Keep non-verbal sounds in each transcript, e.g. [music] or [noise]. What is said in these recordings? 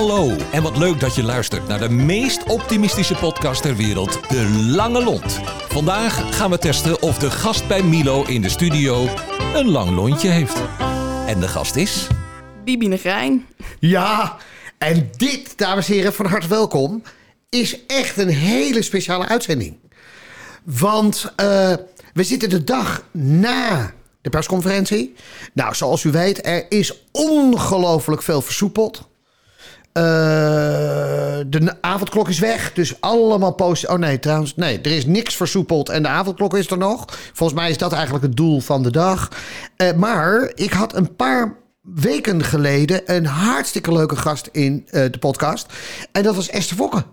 Hallo en wat leuk dat je luistert naar de meest optimistische podcast ter wereld, De Lange Lont. Vandaag gaan we testen of de gast bij Milo in de studio een lang lontje heeft. En de gast is... Bibi Negrijn. Ja, en dit, dames en heren, van harte welkom, is echt een hele speciale uitzending. Want uh, we zitten de dag na de persconferentie. Nou, zoals u weet, er is ongelooflijk veel versoepeld. Uh, de avondklok is weg, dus allemaal post. Oh nee, trouwens, nee, er is niks versoepeld en de avondklok is er nog. Volgens mij is dat eigenlijk het doel van de dag. Uh, maar ik had een paar weken geleden een hartstikke leuke gast in uh, de podcast. En dat was Esther Fokke.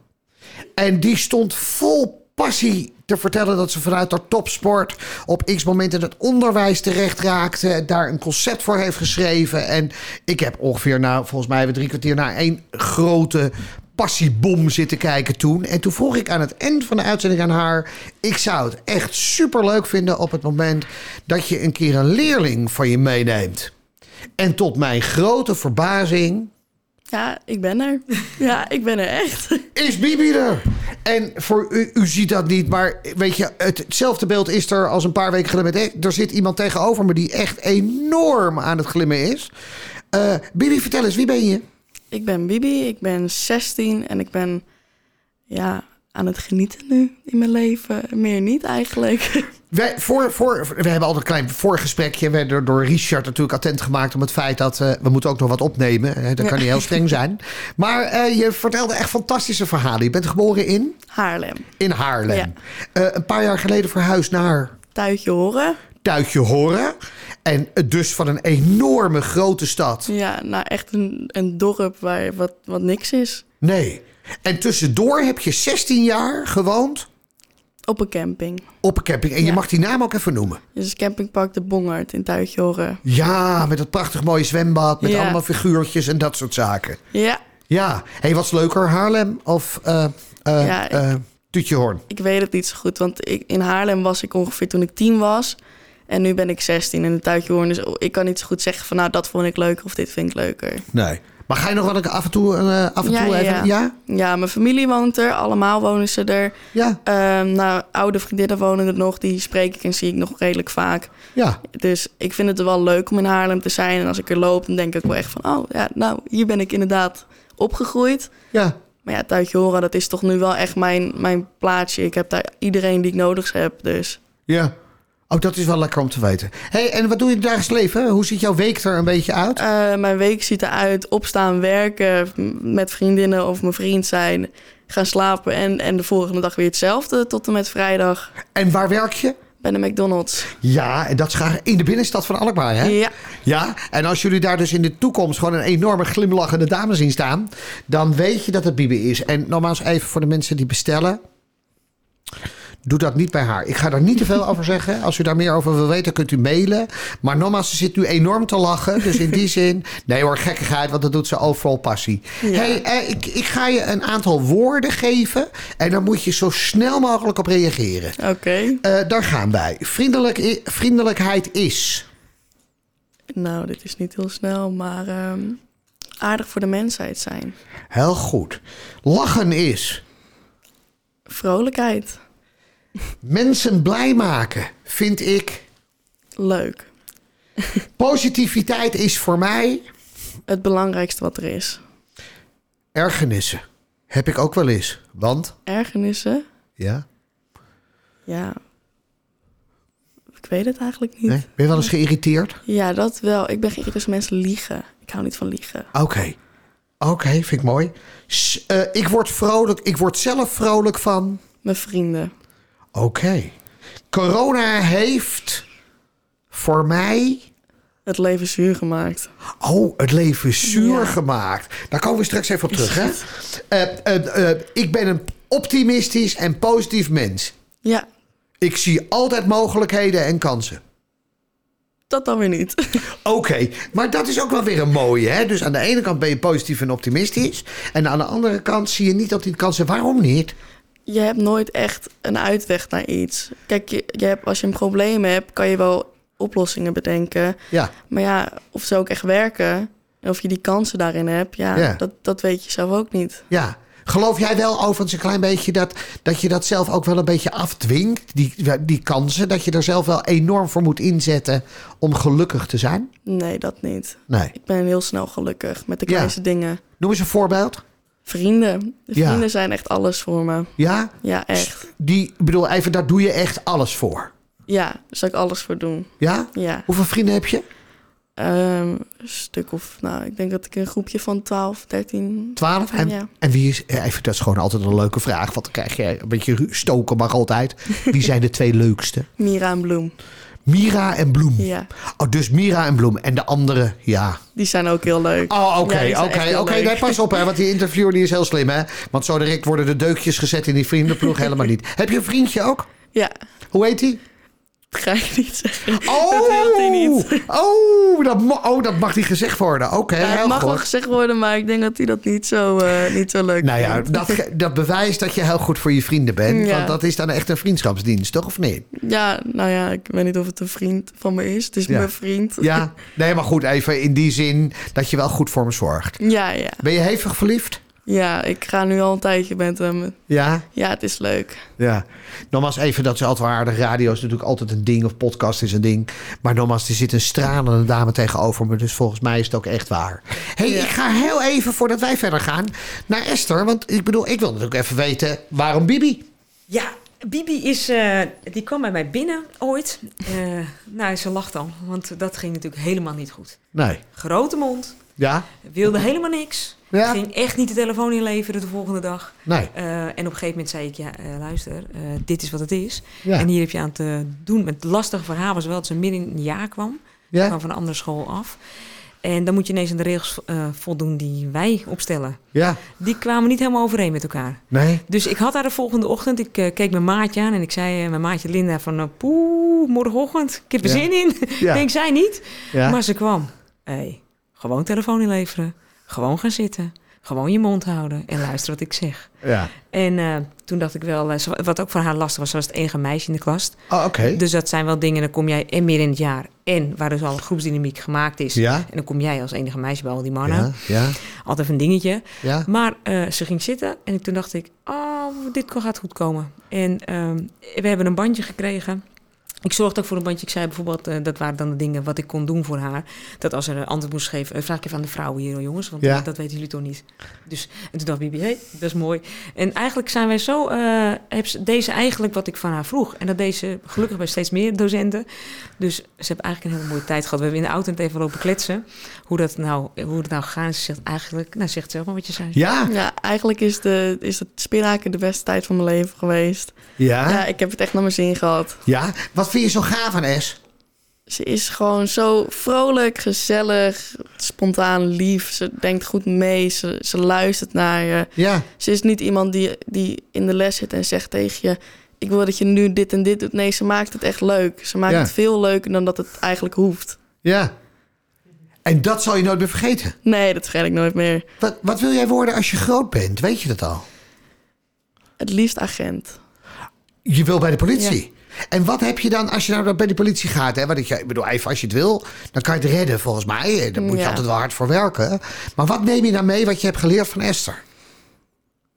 En die stond vol passie te vertellen dat ze vanuit haar topsport op x momenten het onderwijs terecht raakte. Daar een concept voor heeft geschreven. En ik heb ongeveer, nou, volgens mij we drie kwartier naar één grote passiebom zitten kijken toen. En toen vroeg ik aan het eind van de uitzending aan haar: Ik zou het echt super leuk vinden op het moment dat je een keer een leerling van je meeneemt. En tot mijn grote verbazing. Ja, ik ben er. Ja, [laughs] ik ben er echt. Is Bibi er? En voor u, u ziet dat niet, maar weet je, hetzelfde beeld is er als een paar weken geleden. Er zit iemand tegenover me die echt enorm aan het glimmen is. Uh, Bibi, vertel eens, wie ben je? Ik ben Bibi, ik ben 16 en ik ben ja, aan het genieten nu in mijn leven. Meer niet eigenlijk. [laughs] Wij, voor, voor, we hebben altijd een klein voorgesprekje. We werden door Richard natuurlijk attent gemaakt om het feit dat uh, we moeten ook nog wat opnemen. Hè, dat kan niet heel streng zijn. [laughs] Maar uh, je vertelde echt fantastische verhalen. Je bent geboren in? Haarlem. In Haarlem. Ja. Uh, een paar jaar geleden verhuisd naar? Tuitje Horen. Tuitje Horen. En dus van een enorme grote stad. Ja, nou echt een, een dorp waar wat, wat niks is. Nee. En tussendoor heb je 16 jaar gewoond? Op een camping. Op een camping. En je mag die naam ook even noemen. Dus campingpark De Bongert in Tuitjoren. Ja, met dat prachtig mooie zwembad. Met ja. allemaal figuurtjes en dat soort zaken. Ja. Ja. hey, wat is leuker? Haarlem of uh, uh, ja, uh? Ik weet het niet zo goed. Want ik, in Haarlem was ik ongeveer toen ik tien was. En nu ben ik 16 in de Tuitjehoorn. Dus ik kan niet zo goed zeggen van nou, dat vond ik leuker of dit vind ik leuker. Nee. Maar ga je nog wel af en toe, uh, af en ja, toe even... Ja. ja? Ja, mijn familie woont er. Allemaal wonen ze er. Ja. Um, nou, oude vriendinnen wonen er nog. Die spreek ik en zie ik nog redelijk vaak. Ja. Dus ik vind het wel leuk om in Haarlem te zijn. En als ik er loop, dan denk ik wel echt van... Oh, ja, nou, hier ben ik inderdaad opgegroeid. Ja. Maar ja, Tuitje Horen, dat is toch nu wel echt mijn, mijn plaatsje. Ik heb daar iedereen die ik nodig heb, dus... Ja. Oh, dat is wel lekker om te weten. hey, en wat doe je in het dagelijks leven? Hoe ziet jouw week er een beetje uit? Uh, mijn week ziet eruit opstaan, werken, met vriendinnen of mijn vriend zijn, gaan slapen en, en de volgende dag weer hetzelfde tot en met vrijdag. En waar werk je? Bij de McDonald's. Ja, en dat is graag in de binnenstad van Alkmaar, hè? Ja. Ja, en als jullie daar dus in de toekomst gewoon een enorme glimlachende dame zien staan, dan weet je dat het Bibi is. En nogmaals even voor de mensen die bestellen. Doe dat niet bij haar. Ik ga daar niet te veel over zeggen. Als u daar meer over wil weten, kunt u mailen. Maar nogmaals, ze zit nu enorm te lachen. Dus in die [laughs] zin, nee hoor, gekkigheid, want dat doet ze overal passie. Ja. Hey, eh, ik, ik ga je een aantal woorden geven. En dan moet je zo snel mogelijk op reageren. Oké. Okay. Uh, daar gaan wij. Vriendelijk, vriendelijkheid is. Nou, dit is niet heel snel, maar um, aardig voor de mensheid zijn. Heel goed. Lachen is. Vrolijkheid. Mensen blij maken vind ik. Leuk. Positiviteit is voor mij. Het belangrijkste wat er is. Ergernissen. Heb ik ook wel eens. Want? Ergernissen? Ja. Ja. Ik weet het eigenlijk niet. Nee? Ben je wel eens geïrriteerd? Ja, dat wel. Ik ben geïrriteerd als mensen liegen. Ik hou niet van liegen. Oké. Okay. Oké, okay, vind ik mooi. S uh, ik word vrolijk. Ik word zelf vrolijk van. Mijn vrienden. Oké. Okay. Corona heeft voor mij. Het leven zuur gemaakt. Oh, het leven zuur ja. gemaakt. Daar komen we straks even op terug. Hè? Uh, uh, uh, ik ben een optimistisch en positief mens. Ja. Ik zie altijd mogelijkheden en kansen. Dat dan weer niet. [laughs] Oké, okay, maar dat is ook wel weer een mooie. Hè? Dus aan de ene kant ben je positief en optimistisch. En aan de andere kant zie je niet op die kansen. Waarom niet? Je hebt nooit echt een uitweg naar iets. Kijk, je, je hebt, als je een probleem hebt, kan je wel oplossingen bedenken. Ja. Maar ja, of ze ook echt werken, En of je die kansen daarin hebt, ja, Ja. Dat, dat weet je zelf ook niet. Ja. Geloof jij wel overigens een klein beetje dat, dat je dat zelf ook wel een beetje afdwingt? Die, die kansen, dat je er zelf wel enorm voor moet inzetten om gelukkig te zijn? Nee, dat niet. Nee. Ik ben heel snel gelukkig met de Ja. kleinste dingen. Noem eens een voorbeeld. Vrienden. De Ja. vrienden zijn echt alles voor me. Ja? Ja, echt. Die, bedoel, even, daar doe je echt alles voor. Ja, daar zou ik alles voor doen. Ja? Ja. Hoeveel vrienden heb je? Ehm, een stuk of, nou, ik denk dat ik een groepje van 12, 13. Twaalf? En, Ja. en wie is, even, dat is gewoon altijd een leuke vraag, want dan krijg je een beetje stoken, mag altijd. Wie zijn de twee leukste? [laughs] Mira en Bloem. Mira en Bloem. Ja, Oh, dus Mira en Bloem. En de andere, ja. die zijn ook heel leuk. Oh, oké, oké, oké. pas op, hè, want die interviewer die is heel slim, hè. Want zo direct worden de deukjes gezet in die vriendenploeg [laughs] helemaal niet. Heb je een vriendje ook? Ja, Hoe heet die? Dat ga ik niet zeggen. Oh, Dat wil hij niet. Oh, dat, oh, dat mag niet gezegd worden. Oké, Ja, het heel mag goed. wel gezegd worden, maar ik denk dat hij dat niet zo, eh, niet zo leuk Nou ja, vindt. dat, dat bewijst dat je heel goed voor je vrienden bent. Ja. Want dat is dan echt een vriendschapsdienst, toch? Of niet? Ja, nou ja, ik weet niet of het een vriend van me is. Het is Ja. mijn vriend. Ja, [laughs] nee, maar goed, even in die zin dat je wel goed voor me zorgt. Ja, ja. Ben je hevig verliefd? Ja, ik ga nu al een tijdje met hem. Ja, Ja, het is leuk. ja. Nogmaals, even, dat is altijd wel aardig. Radio is natuurlijk altijd een ding, of podcast is een ding. Maar nogmaals, er zit een stralende dame tegenover me. Dus volgens mij is het ook echt waar. hey, Ja. ik ga heel even, voordat wij verder gaan, naar Esther. Want ik bedoel, ik wil natuurlijk even weten, waarom Bibi? Ja, Bibi is, eh, die kwam bij mij binnen ooit. Eh, nou, ze lacht al, want dat ging natuurlijk helemaal niet goed. Nee. Grote mond, Ja? wilde helemaal niks. Ja? Ging echt niet de telefoon inleveren de volgende dag. Nee. Eh, en op een gegeven moment zei ik, ja, eh, luister, eh, dit is wat het is. Ja. En hier heb je aan te doen. Het lastige haar was wel dat ze midden in het jaar kwam. Ze kwam van een andere school af. En dan moet je ineens aan de regels voldoen die wij opstellen. Ja? Die kwamen niet helemaal overeen met elkaar. Nee? Dus ik had haar de volgende ochtend, ik keek mijn maatje aan en ik zei mijn maatje Linda van... poeh, morgenochtend, ik heb er Ja. zin in. [laughs] Denk zij niet. Maar ze kwam. Hey, gewoon telefoon inleveren. Gewoon gaan zitten. Gewoon je mond houden en luisteren wat ik zeg. Ja. En eh, toen dacht ik wel, eh, wat ook voor haar lastig was, ze was het enige meisje in de klas. Oh, oké. Dus dat zijn wel dingen, dan kom jij en meer in het jaar. En waar dus al een groepsdynamiek gemaakt is. Ja? En dan kom jij als enige meisje bij al die mannen. Ja? Ja? Altijd een dingetje. Ja? Maar eh, ze ging zitten en toen dacht ik, oh, dit gaat goed komen. En ehm, we hebben een bandje gekregen. Ik zorgde ook voor een bandje. Ik zei bijvoorbeeld, eh, dat waren dan de dingen wat ik kon doen voor haar. Dat als er een antwoord moest geven, eh, vraag ik even aan de vrouwen hier, jongens. Want Ja. eh, dat weten jullie toch niet. Dus, en toen dacht Bibi, hé, dat is mooi. En eigenlijk zijn wij zo, eh heb ze deze eigenlijk wat ik van haar vroeg. En dat deze gelukkig bij steeds meer docenten. Dus ze hebben eigenlijk een hele mooie tijd gehad. We hebben in de auto net even lopen kletsen. Hoe dat nou, hoe het nou gegaan is. Ze zegt eigenlijk, nou zegt zelf maar wat je zei. Ja? Ja, eigenlijk is, de, is het spinhaken de beste tijd van mijn leven geweest. Ja? Ja, ik heb het echt naar mijn zin gehad. Ja? Wat vind je zo gaaf aan S? Ze is gewoon zo vrolijk, gezellig, spontaan, lief. Ze denkt goed mee, ze, ze luistert naar je. Ja? Ze is niet iemand die, die in de les zit en zegt tegen je... ik wil dat je nu dit en dit doet. Nee, ze maakt het echt leuk. Ze maakt Ja. het veel leuker dan dat het eigenlijk hoeft. Ja? En dat zal je nooit meer vergeten. Nee, dat vergeet ik nooit meer. Wat, wat wil jij worden als je groot bent? Weet je dat al? Het liefst agent. Je wil bij de politie. En wat heb je dan als je nou bij de politie gaat? Hè? Wat ik, ik bedoel, even als je het wil, dan kan je het redden volgens mij. Daar moet je Ja. altijd wel hard voor werken. Maar wat neem je dan mee wat je hebt geleerd van Esther?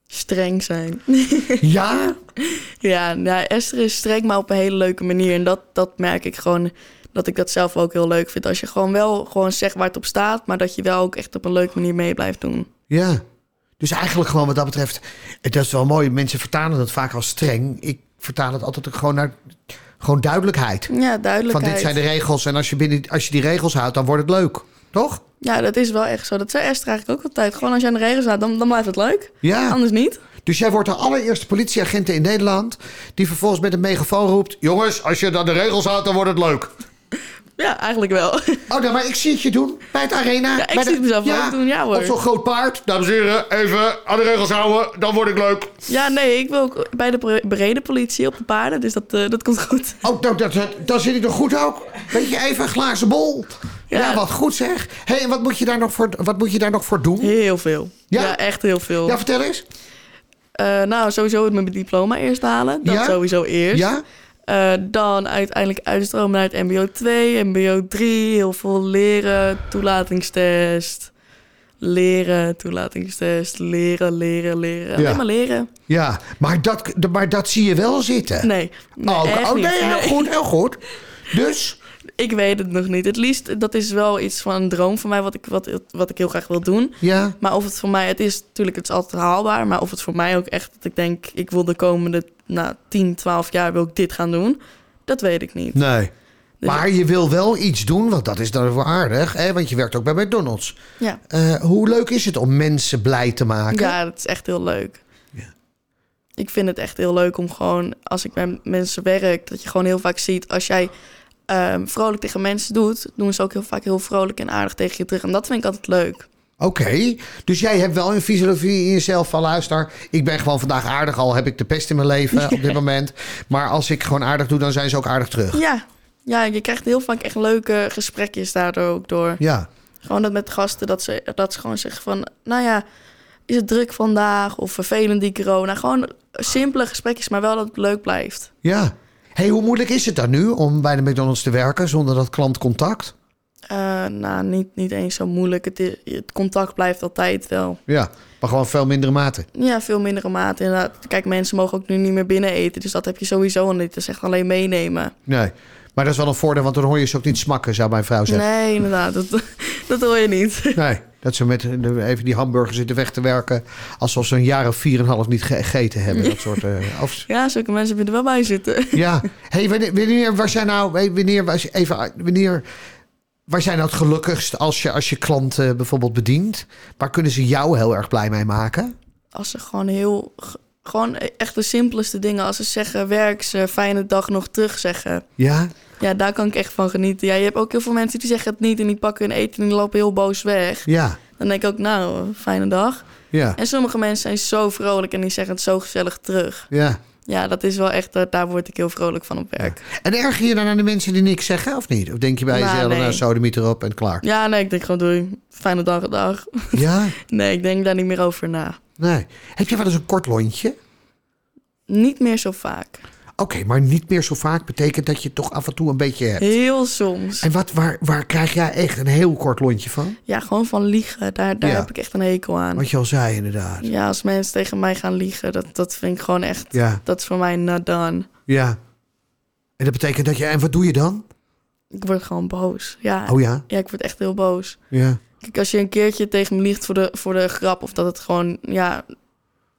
Streng zijn. [laughs] Ja? Ja, nou, Esther is streng, maar op een hele leuke manier. En dat, dat merk ik gewoon, dat ik dat zelf ook heel leuk vind. Als je gewoon wel gewoon zegt waar het op staat... maar dat je wel ook echt op een leuke manier mee blijft doen. Ja. Dus eigenlijk gewoon wat dat betreft, het is wel mooi. Mensen vertalen het vaak als streng. Ik vertaal het altijd gewoon naar gewoon duidelijkheid. Ja, Van duidelijkheid. dit zijn de regels en als je, binnen, als je die regels houdt, dan wordt het leuk. Toch? Ja, dat is wel echt zo. Dat zei Esther eigenlijk ook altijd. Gewoon als je aan de regels staat, dan, dan blijft het leuk. Ja. Anders niet. Dus jij wordt de allereerste politieagent in Nederland die vervolgens met een megafoon roept: Jongens, als je dan de regels houdt, dan wordt het leuk. Ja, eigenlijk wel. Oh, nou, maar ik zie het je doen bij het arena. Ja, ik bij zie het mezelf ook doen, ja, hoor. Op zo'n groot paard. Dames en heren, even aan de regels houden, dan word ik leuk. Ja, nee, ik wil ook bij de bre- brede politie op de paarden. Dus dat, eh, dat komt goed. Oh, nou, dat, dat, dan zit ik nog goed ook. Weet je, even een glazen bol. Ja, Ja. wat goed zeg. Hé, hey, wat moet, je daar nog voor, wat moet je daar nog voor doen? Heel veel. Ja? Ja, echt heel veel. Ja, vertel eens. Eh, nou, sowieso het mijn diploma eerst halen. Dat Ja? sowieso eerst. Ja? Eh, dan uiteindelijk uitstromen naar het mbo 2, mbo 3. Heel veel leren, toelatingstest. Leren, toelatingstest, leren, leren, leren. Ja. Maar leren. Ja, maar dat, maar dat zie je wel zitten. Nee, nee oh, oh, nee, heel goed, heel goed. Dus, Ik weet het nog niet. Het liefst, dat is wel iets van een droom van mij... wat ik, wat, wat ik heel graag wil doen. ja, Maar of het voor mij... Het is natuurlijk het is altijd haalbaar... maar of het voor mij ook echt... dat ik denk... ik wil de komende nou, 10, 12 jaar wil ik dit gaan doen... dat weet ik niet. nee. Dus- Maar je wil wel iets doen, want dat is dan wel aardig. Hè? Want je werkt ook bij McDonald's. Ja. Eh, hoe leuk is het om mensen blij te maken? Ja, dat is echt heel leuk. Ja. Ik vind het echt heel leuk om gewoon, als ik met mensen werk, dat je gewoon heel vaak ziet, als jij ehm, vrolijk tegen mensen doet, doen ze ook heel vaak heel vrolijk en aardig tegen je terug. En dat vind ik altijd leuk. Oké, dus jij hebt wel een filosofie in jezelf van luister, ik ben gewoon vandaag aardig, al heb ik de pest in mijn leven [laughs] op dit moment. Maar als ik gewoon aardig doe, dan zijn ze ook aardig terug. Ja. ja, je krijgt heel vaak echt leuke gesprekjes daardoor ook door. Ja, Gewoon dat met gasten, dat ze, dat ze gewoon zeggen van, nou ja, is het druk vandaag of vervelend die corona? Gewoon simpele gesprekjes, maar wel dat het leuk blijft. ja. Hey, hoe moeilijk is het dan nu om bij de McDonald's te werken zonder dat klantcontact? Eh, nou, niet, niet eens zo moeilijk. Het, is, het contact blijft altijd wel. Ja, maar gewoon veel mindere mate. Ja, veel mindere mate. Inderdaad. Kijk, mensen mogen ook nu niet meer binnen eten. Dus dat heb je sowieso niet. Dat is echt alleen meenemen. Nee, maar dat is wel een voordeel, want dan hoor je ze ook niet smakken, zou mijn vrouw zeggen. Nee, inderdaad. Dat, [laughs] dat hoor je niet. Nee, dat ze met even die hamburger zitten weg te werken. Alsof ze een jaar of vier en een half niet ge- gegeten hebben. Dat soort. eh, [laughs] of, Ja, zulke mensen willen er wel bij zitten. ja. hey, wanneer, wanneer was jij nou. Wanneer was je even. Wanneer. Waar zijn nou het gelukkigst als je, als je klanten bijvoorbeeld bedient? Waar kunnen ze jou heel erg blij mee maken? Als ze gewoon heel... Gewoon echt de simpelste dingen. Als ze zeggen, werk ze, fijne dag nog terug zeggen. Ja? Ja, daar kan ik echt van genieten. Ja, je hebt ook heel veel mensen die zeggen het niet... en die pakken hun eten en die lopen heel boos weg. Ja. Dan denk ik ook, nou, fijne dag. Ja. En sommige mensen zijn zo vrolijk en die zeggen het zo gezellig terug. Ja. Ja, dat is wel echt, eh, daar word ik heel vrolijk van op werk. En erger je dan aan de mensen die niks zeggen of niet? Of denk je bij Nou, jezelf, nee. nou, sodemiet erop en klaar? Ja, nee, ik denk gewoon doei. Fijne dag, dag. Ja? [laughs] Nee, ik denk daar niet meer over na. Nee. Heb je wel eens een kort lontje? Niet meer zo vaak. Oké, maar niet meer zo vaak betekent dat je toch af en toe een beetje hebt. Heel soms. En wat, waar, waar krijg jij echt een heel kort lontje van? Ja, gewoon van liegen. Daar, daar Ja. heb ik echt een hekel aan. Wat je al zei, inderdaad. Ja, als mensen tegen mij gaan liegen, dat, dat vind ik gewoon echt... Ja, Dat is voor mij not done. ja. En dat betekent dat je... En wat doe je dan? Ik word gewoon boos. Ja, Oh ja, ja ik word echt heel boos. ja. Kijk, als je een keertje tegen me liegt voor de, voor de grap... of dat het gewoon, ja,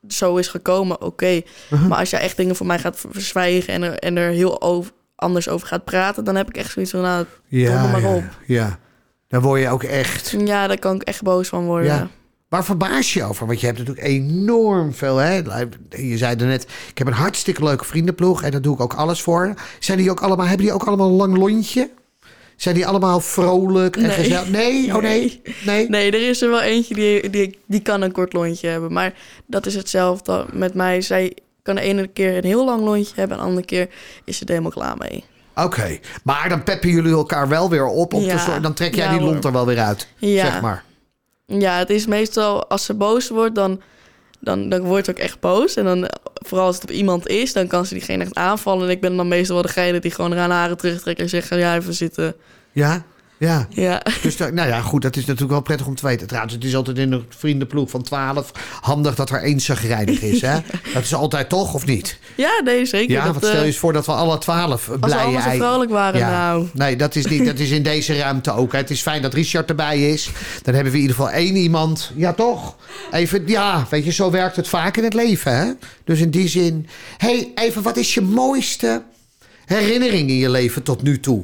zo is gekomen, oké. Uh-huh. Maar als jij echt dingen voor mij gaat ver- verzwijgen... en er, en er heel over, anders over gaat praten... dan heb ik echt zoiets van, nou, Ja, maar ja, op. ja. Dan word je ook echt... ja, daar kan ik echt boos van worden. Ja. Waar verbaas je je over? Want je hebt natuurlijk enorm veel. Hè? Je zei er net, ik heb een hartstikke leuke vriendenploeg en daar doe ik ook alles voor. Zijn die ook allemaal, hebben die ook allemaal een lang lontje? Zijn die allemaal vrolijk en Nee. gezellig? Nee? Oh nee? Nee? Nee, er is er wel eentje die, die, die kan een kort lontje hebben. Maar dat is hetzelfde met mij. Zij kan de ene keer een heel lang lontje hebben... en de andere keer is ze er helemaal klaar mee. Oké, maar dan peppen jullie elkaar wel weer op. om te Ja. dan trek jij Ja, die lont er wel weer uit, Ja. zeg maar. Ja, het is meestal als ze boos wordt, dan, dan, dan wordt ook echt boos. En dan, vooral als het op iemand is, dan kan ze diegene echt aanvallen. En ik ben dan meestal wel degene die gewoon haar haren terugtrekt en zegt... ga even zitten. Ja? Ja. Ja, Dus nou ja, goed, dat is natuurlijk wel prettig om te weten. Trouwens, het is altijd in een vriendenploeg van 12 handig dat er één zagrijnig is. Hè? [laughs] Dat is altijd toch, of niet? ja nee, zeker. Ja, Dat, want stel je eh, eens voor dat we alle 12 als we blije allemaal zo ei- vrolijk waren, Ja. nou... Nee, dat is, niet, dat is in deze ruimte ook. hè. Het is fijn dat Richard erbij is. Dan hebben we in ieder geval één iemand. Ja, toch? Even, ja, weet je, zo werkt het vaak in het leven. Hè? Dus in die zin. hey, even, wat is je mooiste herinnering in je leven tot nu toe?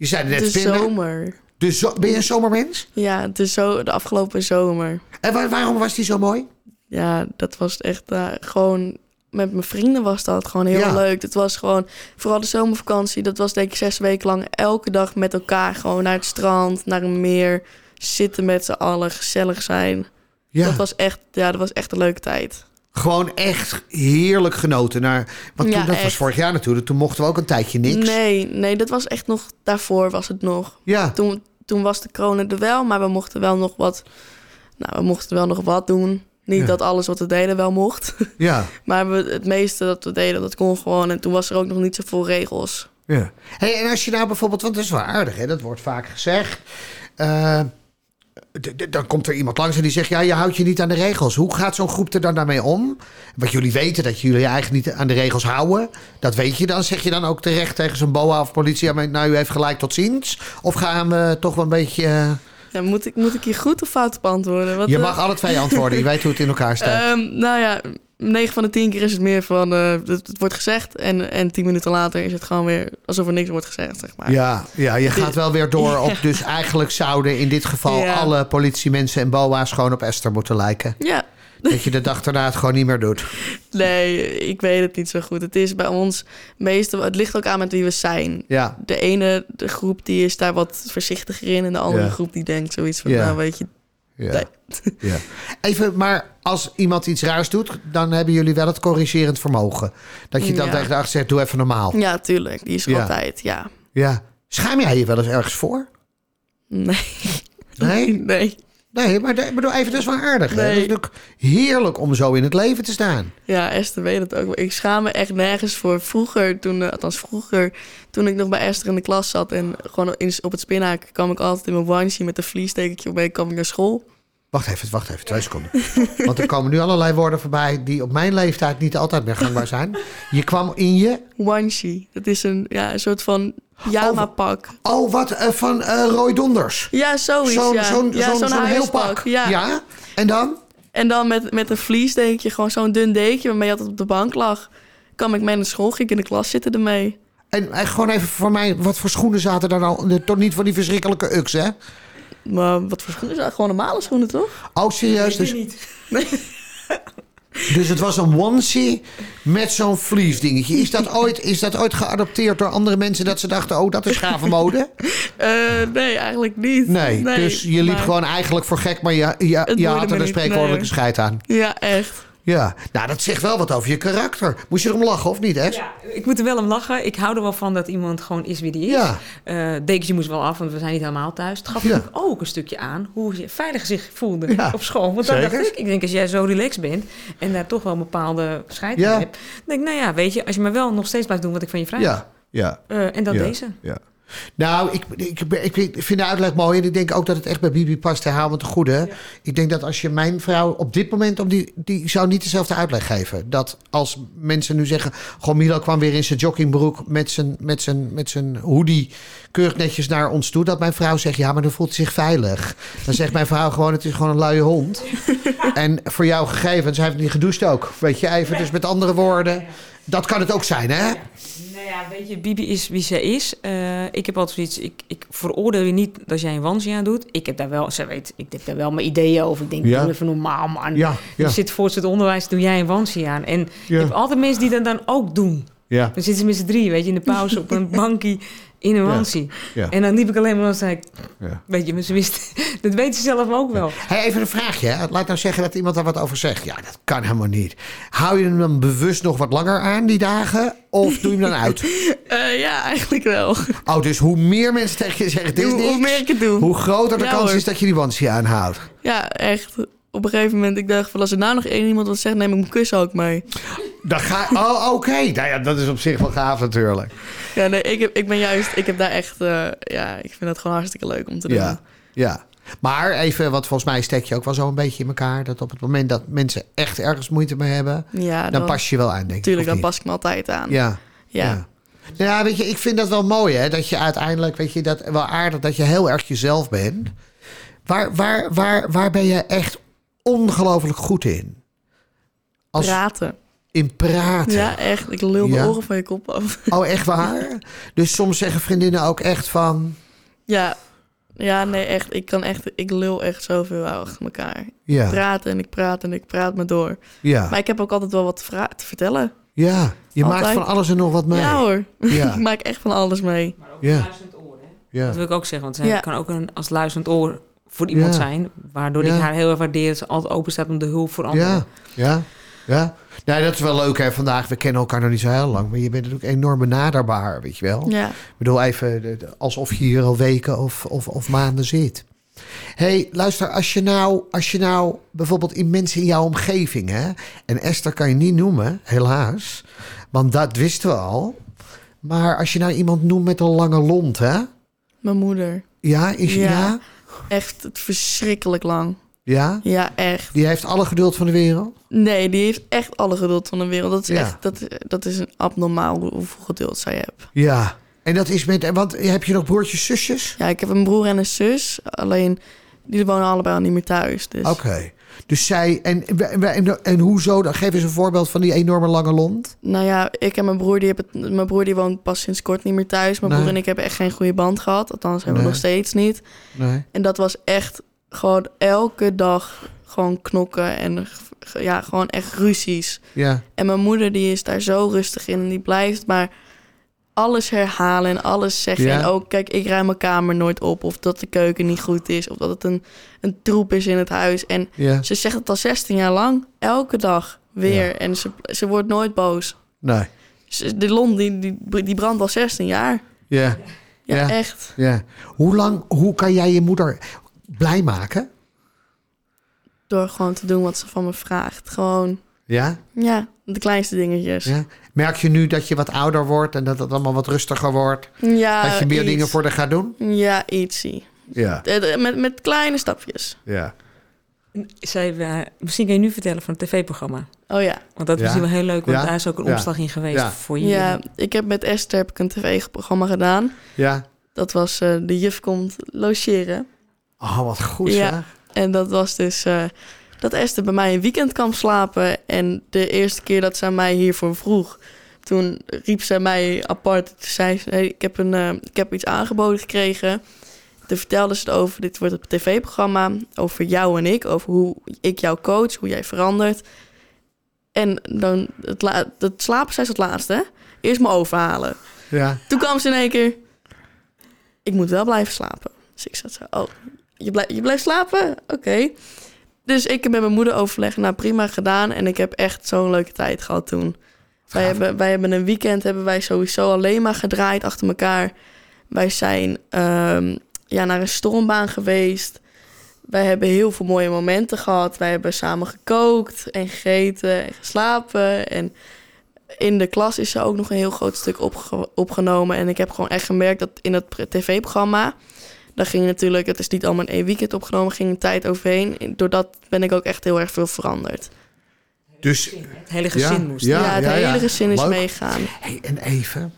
Je zei net, De vinden- zomer. de zo- ben je een zomermens? Ja, de, zo, de afgelopen zomer. En waar- waarom was die zo mooi? Ja, dat was echt eh, gewoon... Met mijn vrienden was dat gewoon heel Ja. leuk. Het was gewoon, vooral de zomervakantie, dat was denk ik zes weken lang elke dag met elkaar. Gewoon naar het strand, naar een meer, zitten met z'n allen, gezellig zijn. Ja, Dat was echt, ja, dat was echt een leuke tijd. Gewoon echt heerlijk genoten. Naar, want Ja, toen, dat was vorig jaar natuurlijk. Toen mochten we ook een tijdje niks. Nee, nee, dat was echt nog, daarvoor was het nog. Ja, Toen, toen was de corona er wel, maar we mochten wel nog wat, nou, we mochten wel nog wat doen. Niet Ja. dat alles wat we deden wel mocht. [laughs] ja. Maar we, het meeste dat we deden, dat kon gewoon. En toen was er ook nog niet zoveel regels. Ja. Hey, en als je nou bijvoorbeeld, want dat is wel aardig, hè? dat wordt vaak gezegd. eh, dan komt er iemand langs en die zegt: Ja, je houdt je niet aan de regels. Hoe gaat zo'n groep er dan daarmee om? Want jullie weten dat jullie eigenlijk niet aan de regels houden. Dat weet je dan. Zeg je dan ook terecht tegen zo'n BOA of politie: Nou, u heeft gelijk tot ziens. Of gaan we toch wel een beetje. eh, Ja, moet, ik, moet ik hier goed of fout op antwoorden? Wat, je eh, mag alle twee antwoorden. Je weet hoe het in elkaar staat. [laughs] Ehm, nou ja, 9 van de 10 keer is het meer van eh, het, het wordt gezegd. En, en 10 minuten later is het gewoon weer alsof er niks wordt gezegd, zeg maar. Ja, ja, je gaat wel weer door op. [laughs] Dus eigenlijk zouden in dit geval Ja. alle politiemensen en BOA's gewoon op Esther moeten lijken. Ja, Dat je de dag daarna het gewoon niet meer doet. nee, ik weet het niet zo goed. Het is bij ons meestal, het ligt ook aan met wie we zijn. Ja, De ene de groep die is daar wat voorzichtiger in. En de andere Ja. groep die denkt zoiets van, Ja. nou weet je, ja. Nee. [laughs] ja. [laughs] Even, maar als iemand iets raars doet, dan hebben jullie wel het corrigerend vermogen. Dat je dan Ja. tegen de achter zegt, doe even normaal. ja, tuurlijk. Die is Ja. altijd, ja. Ja. Schaam jij je wel eens ergens voor? Nee. Nee? nee. Nee, maar ik bedoel, even, dat is wel aardig. Hè? Het is natuurlijk heerlijk om zo in het leven te staan. Ja, Esther weet het ook. Ik schaam me echt nergens voor. Vroeger, toen, eh, althans vroeger, toen ik nog bij Esther in de klas zat... en gewoon op het spinhaak kwam ik altijd in mijn onesie met een vliestekentje mee kwam ik naar school. Wacht even, wacht even, twee seconden. Want er komen nu allerlei woorden voorbij die op mijn leeftijd niet altijd meer gangbaar zijn. Je kwam in je... Onesie. Dat is een, ja, een soort van pyjama-pak. Oh, wat eh, van eh, Roy Donders. Ja, zoiets, Zo'n ja. zo'n ja, zo'n zo'n zo'n heel pak. Ja. En dan? En dan met, met een vliesdekentje, gewoon zo'n dun dekentje... waarmee je altijd op de bank lag. kwam ik mee naar school, ging ik in de klas zitten ermee. En eh, gewoon even voor mij, wat voor schoenen zaten daar nou? Toch niet van die verschrikkelijke uks, hè? Maar wat voor schoenen is dat? Gewoon normale schoenen, toch? Oh, serieus? Dus, niet. [laughs] dus het was een onesie met zo'n vlies dingetje. Is dat, ooit, is dat ooit geadopteerd door andere mensen dat ze dachten, oh, dat is gave mode? [laughs] Eh, nee, eigenlijk niet. Nee, dus je liep maar- gewoon eigenlijk voor gek, maar je, je, je had er een spreekwoordelijke nee. scheid aan. Ja, echt. Ja, nou dat zegt wel wat over je karakter. Moest je erom lachen of niet, hè? Ja, ik moet er wel om lachen. Ik hou er wel van dat iemand gewoon is wie die is. Ja. Dekentje moest wel af, want we zijn niet helemaal thuis. Het gaf Ja. natuurlijk ook een stukje aan hoe je veilig zich voelde Ja, op school. Want dan zeker. dacht ik, ik denk als jij zo relaxed bent en daar toch wel een bepaalde scheid Ja. hebt. Dan denk ik, nou ja, weet je, als je maar wel nog steeds blijft doen wat ik van je vraag. Ja, ja. Eh, en dan deze. Ja. Nou, ik, ik, ik, ik vind de uitleg mooi. En ik denk ook dat het echt bij Bibi past. Herhaal me te goede. Ik denk dat als je mijn vrouw op dit moment... Op die, die zou niet dezelfde uitleg geven. Dat als mensen nu zeggen... Goh, Milo kwam weer in zijn joggingbroek... met zijn, met zijn, met zijn hoodie keurig netjes naar ons toe. Dat mijn vrouw zegt... Ja, maar dan voelt hij zich veilig. Dan zegt mijn vrouw gewoon... Het is gewoon een luie hond. En voor jouw gegevens... Hij heeft niet gedoucht ook. Weet je, even. Dus met andere woorden... Dat kan het ook zijn, hè? Nou ja, weet je, Bibi is wie ze is. Eh, ik heb altijd zoiets, ik, ik veroordeel je niet dat jij een wansje aan doet. Ik heb daar wel, ze weet, ik heb daar wel mijn ideeën over. Ik denk, Ja. doe even normaal man. Ja, ja. Je zit voor het onderwijs, doe jij een wansje aan. En Ja. je hebt altijd mensen die dat dan ook doen. Ja. Dan zitten ze met z'n drie, weet je, in de pauze [laughs] op een bankie in een Ja. wansie. Ja. En dan liep ik alleen maar en zei ik, Ja. weet je, maar ze wisten, [laughs] dat weten ze zelf ook wel. Hey, even een vraagje. hè. Laat nou zeggen dat iemand daar wat over zegt. Ja, dat kan helemaal niet. Hou je hem dan bewust nog wat langer aan die dagen? Of doe je hem dan uit? [laughs] Eh, ja, eigenlijk wel. Oh, dus hoe meer mensen tegen je zeggen, dit is Hoe, hoe meer ik het doe. hoe groter de kans hoor. is dat je die wansie aanhoudt. Ja, echt. Op een gegeven moment, ik dacht van als er nou nog één iemand wat zegt, neem ik mijn kussen ook mee. Dan ga Oh, oké. Nou ja, dat is op zich wel gaaf natuurlijk. Ja, nee, ik, heb, ik ben juist, ik heb daar echt, eh, ja, ik vind dat gewoon hartstikke leuk om te doen. Ja, ja. Maar even, want volgens mij steek je ook wel zo een beetje in elkaar. Dat op het moment dat mensen echt ergens moeite mee hebben, Ja, dan pas je wel aan, denk ik. Tuurlijk, dan pas ik me altijd aan. Ja. Ja. Ja. Nou ja, weet je, ik vind dat wel mooi, hè. Dat je uiteindelijk, weet je, dat wel aardig dat je heel erg jezelf bent. Waar, waar, waar, waar ben je echt ongelooflijk goed in? Als Praten. In praten. Ja, echt. Ik lul de Ja. oren van je kop af. [laughs] Oh, echt waar? Dus soms zeggen vriendinnen ook echt van... Ja. Ja, nee, echt. Ik kan echt, ik lul echt zoveel achter elkaar. Ja, Praten en ik praat en ik praat me door. ja, Maar ik heb ook altijd wel wat te, vertellen. ja. Je maakt van alles en nog wat mee. Ja hoor. Ja. [laughs] ik maak echt van alles mee. Maar ook Ja. luisterend oor, hè? Ja. Dat wil ik ook zeggen, want zij Ja. kan ook een, als luisterend oor voor iemand Ja. zijn. Waardoor Ja. ik haar heel erg waardeer dat ze altijd open staat om de hulp voor anderen. Ja, ja, ja. Nee, dat is wel leuk hè. Vandaag, we kennen elkaar nog niet zo heel lang. Maar je bent natuurlijk enorm benaderbaar, weet je wel. Ja. Ik bedoel even alsof je hier al weken of, of, of maanden zit. hey, luister, als je, nou, als je nou bijvoorbeeld in mensen in jouw omgeving... Hè, en Esther kan je niet noemen, helaas. Want dat wisten we al. Maar als je nou iemand noemt met een lange lont, hè? Mijn moeder. Ja, is, ja. Ja. echt verschrikkelijk lang. Ja? Ja, echt. Die heeft alle geduld van de wereld? Nee, die heeft echt alle geduld van de wereld. Dat is Ja. echt, dat, dat is een abnormaal hoe- hoeveel geduld zij hebt. Ja. En dat is met... Want heb je nog broertjes, zusjes? Ja, ik heb een broer en een zus. Alleen, die wonen allebei al niet meer thuis. Dus Oké. Dus zij... En, en, en hoezo? Dan geef eens een voorbeeld van die enorme lange lont. Nou ja, ik en mijn broer, die hebben, mijn broer die woont pas sinds kort niet meer thuis. Mijn Nee. broer en ik hebben echt geen goede band gehad. Althans, hebben we nog steeds niet. Nee. En dat was echt gewoon elke dag gewoon knokken en ja, gewoon echt ruzies. Ja. En mijn moeder die is daar zo rustig in en die blijft maar alles herhalen en alles zeggen. Ja. En ook, kijk, ik ruim mijn kamer nooit op of dat de keuken niet goed is of dat het een, een troep is in het huis. En Ja. ze zegt het al 16 jaar lang, elke dag weer. Ja. En ze, ze wordt nooit boos. Nee. Ze- De lont die, die, die brandt al 16 jaar. Ja. Ja, Ja. echt. Ja. Hoe lang... Hoe kan jij je moeder blij maken? Door gewoon te doen wat ze van me vraagt. Gewoon, Ja? ja, de kleinste dingetjes. ja. Merk je nu dat je wat ouder wordt en dat het allemaal wat rustiger wordt? Ja, dat je meer iets. dingen voor haar gaat doen? Ja, ietsie. Ja. Eh, Met, met kleine stapjes. Ja. Zij, eh, misschien kan je nu vertellen van het tv-programma. Oh ja. Want dat is Ja. misschien wel heel leuk, want Ja. daar is ook een Ja. omslag in geweest Ja. voor je. Ja, ik heb met Esther heb ik een tv-programma gedaan. Ja. Dat was eh, De Juf Komt Logeren. Oh, wat goed Ja. zeg. En dat was dus eh, dat Esther bij mij een weekend kwam slapen. En de eerste keer dat zij mij hiervoor vroeg... toen riep zij mij apart. Toen zei ze, hey, ik, heb een, eh, ik heb iets aangeboden gekregen. Toen vertelde ze het over, dit wordt een tv-programma... over jou en ik, over hoe ik jou coach, hoe jij verandert. En dan, het, het slapen zei ze het laatste, hè? Eerst me overhalen. Ja. Toen kwam ze in één keer... Ik moet wel blijven slapen. Dus ik zat zo... Oh, je, blijf, je blijft slapen? Oké. Dus ik heb met mijn moeder overlegd. Nou, prima gedaan. En ik heb echt zo'n leuke tijd gehad toen. Wij hebben, wij hebben een weekend hebben wij sowieso alleen maar gedraaid achter elkaar. Wij zijn ehm, ja, naar een stormbaan geweest. Wij hebben heel veel mooie momenten gehad. Wij hebben samen gekookt en gegeten en geslapen. En in de klas is er ook nog een heel groot stuk opge- opgenomen. En ik heb gewoon echt gemerkt dat in het tv-programma... daar ging natuurlijk, het is niet allemaal in één weekend opgenomen... ging een tijd overheen. En Doordat ben ik ook echt heel erg veel veranderd. Dus, Het hele gezin Ja, moest. ja. Ja, het hele gezin is Leuk. meegaan. hey, en even.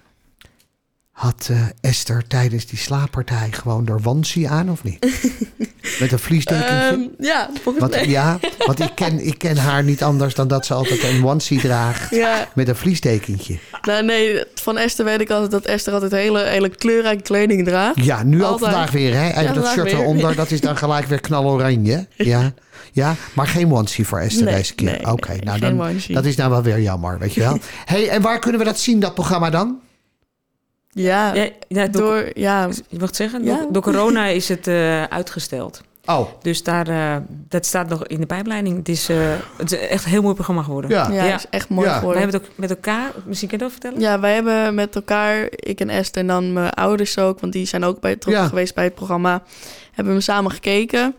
Had eh, Esther tijdens die slaappartij gewoon haar wansie aan of niet? [laughs] Met een vliesdekentje? Ehm, ja, volgens Want, mij. ja, want ik ken, ik ken haar niet anders dan dat ze altijd een onesie draagt Ja, met een vliesdekentje. nou nee, van Esther weet ik altijd dat Esther altijd hele, hele kleurrijke kleding draagt. Ja, nu ook vandaag weer. Hè? Ja, dat shirt weer. eronder, dat is dan gelijk weer knaloranje. Ja, ja maar geen onesie voor Esther Nee, deze keer. nee, Oké, nee, nou dan, dat is nou wel weer jammer, weet je wel. [laughs] hey, en waar kunnen we dat zien, dat programma dan? Ja, Ja, ja, door, door, ja, je mag het zeggen? Ja. Door, door corona is het eh, uitgesteld. Oh, Dus daar, eh, dat staat nog in de pijpleiding. Het is, eh, het is echt een heel mooi programma geworden. ja. ja, Ja. is echt mooi Ja. Geworden. hebben het ook met elkaar, misschien kan je dat vertellen? Ja, wij hebben met elkaar, ik en Esther en dan mijn ouders ook, want die zijn ook bij betrokken geweest bij het programma, hebben we samen gekeken.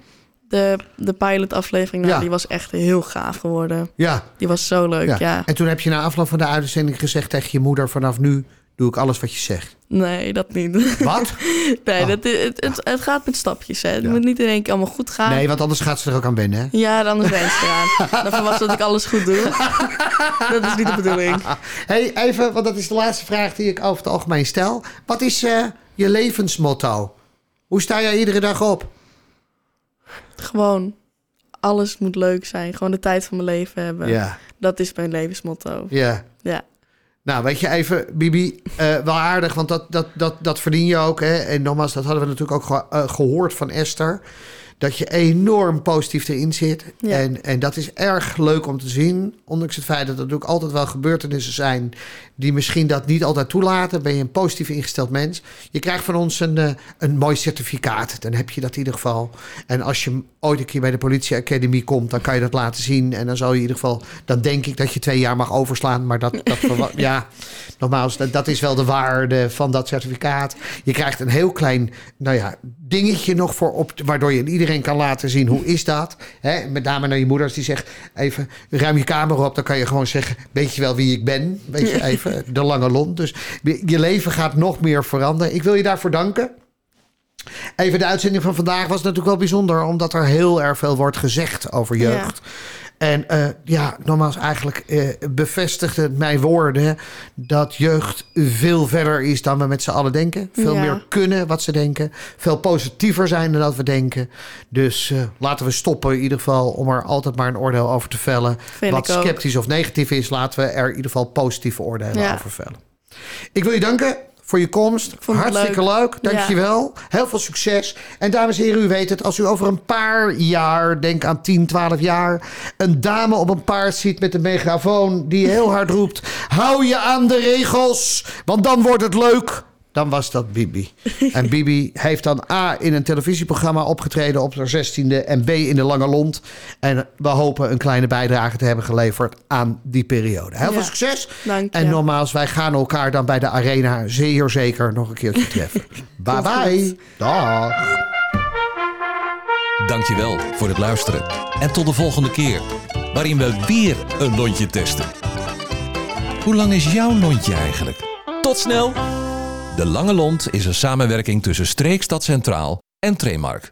De, de pilotaflevering, nou, Ja. die was echt heel gaaf geworden. ja. Die was zo leuk, Ja. ja. En toen heb je na afloop van de uitzending gezegd tegen je moeder... vanaf nu doe ik alles wat je zegt. Nee, dat niet. Wat? [laughs] nee, Oh. dat, het, het, het gaat met stapjes, hè. Het Ja. moet niet in één keer allemaal goed gaan. Nee, want anders gaat ze er ook aan wennen. Hè? Ja, anders ben je eraan. Dan verwacht ze dat ik alles goed doe. [laughs] dat is niet de bedoeling. hey, even, want dat is de laatste vraag die ik over het algemeen stel. Wat is eh, je levensmotto? Hoe sta jij iedere dag op? Gewoon, alles moet leuk zijn. Gewoon de tijd van mijn leven hebben. Ja, Dat is mijn levensmotto. ja. Ja. Nou, weet je even, Bibi, eh, wel aardig, want dat, dat, dat, dat verdien je ook. Hè? En nogmaals, dat hadden we natuurlijk ook eh, gehoord van Esther. Dat je enorm positief erin zit. Ja. En, en dat is erg leuk om te zien. Ondanks het feit dat er natuurlijk altijd wel gebeurtenissen zijn... die misschien dat niet altijd toelaten. Ben je een positief ingesteld mens. Je krijgt van ons een, eh, een mooi certificaat. Dan heb je dat in ieder geval. En als je ooit een keer bij de politie academy komt... dan kan je dat laten zien. En dan zal je in ieder geval... dan denk ik dat je twee jaar mag overslaan. Maar dat, dat [laughs] ja, nogmaals, dat, dat is wel de waarde van dat certificaat. Je krijgt een heel klein, nou ja, dingetje nog voor op, waardoor je iedereen kan laten zien hoe is dat. Hè? Met name naar je moeders die zegt, even ruim je kamer op, dan kan je gewoon zeggen, weet je wel wie ik ben? Weet je even, de lange lont. Dus je leven gaat nog meer veranderen. Ik wil je daarvoor danken. Even de uitzending van vandaag was natuurlijk wel bijzonder, omdat er heel erg veel wordt gezegd over jeugd. En eh, ja, nogmaals, eigenlijk eh, bevestigt het mijn woorden dat jeugd veel verder is dan we met z'n allen denken. Veel Ja. meer kunnen wat ze denken. Veel positiever zijn dan dat we denken. Dus eh, laten we stoppen in ieder geval om er altijd maar een oordeel over te vellen. Vind wat sceptisch of negatief is, laten we er in ieder geval positieve oordelen Ja. over vellen. Ik wil je danken voor je komst. Hartstikke leuk. leuk. Dankjewel. Heel veel succes. En dames en heren, u weet het. Als u over een paar jaar, denk aan 10, 12 jaar... een dame op een paard ziet met een megafoon die heel hard roept... hou je aan de regels, want dan wordt het leuk. Dan was dat Bibi. En Bibi heeft dan A in een televisieprogramma opgetreden op haar 16e... en B in de Lange Lont. En we hopen een kleine bijdrage te hebben geleverd aan die periode. Heel veel Ja. succes. Dank je. En nogmaals, wij gaan elkaar dan bij de arena zeer zeker nog een keertje treffen. [laughs] bye bye. goed. Dag. Dankjewel voor het luisteren. En tot de volgende keer, waarin we weer een lontje testen. Hoe lang is jouw lontje eigenlijk? Tot snel! De Lange Lont is een samenwerking tussen Streekstad Centraal en Tremark.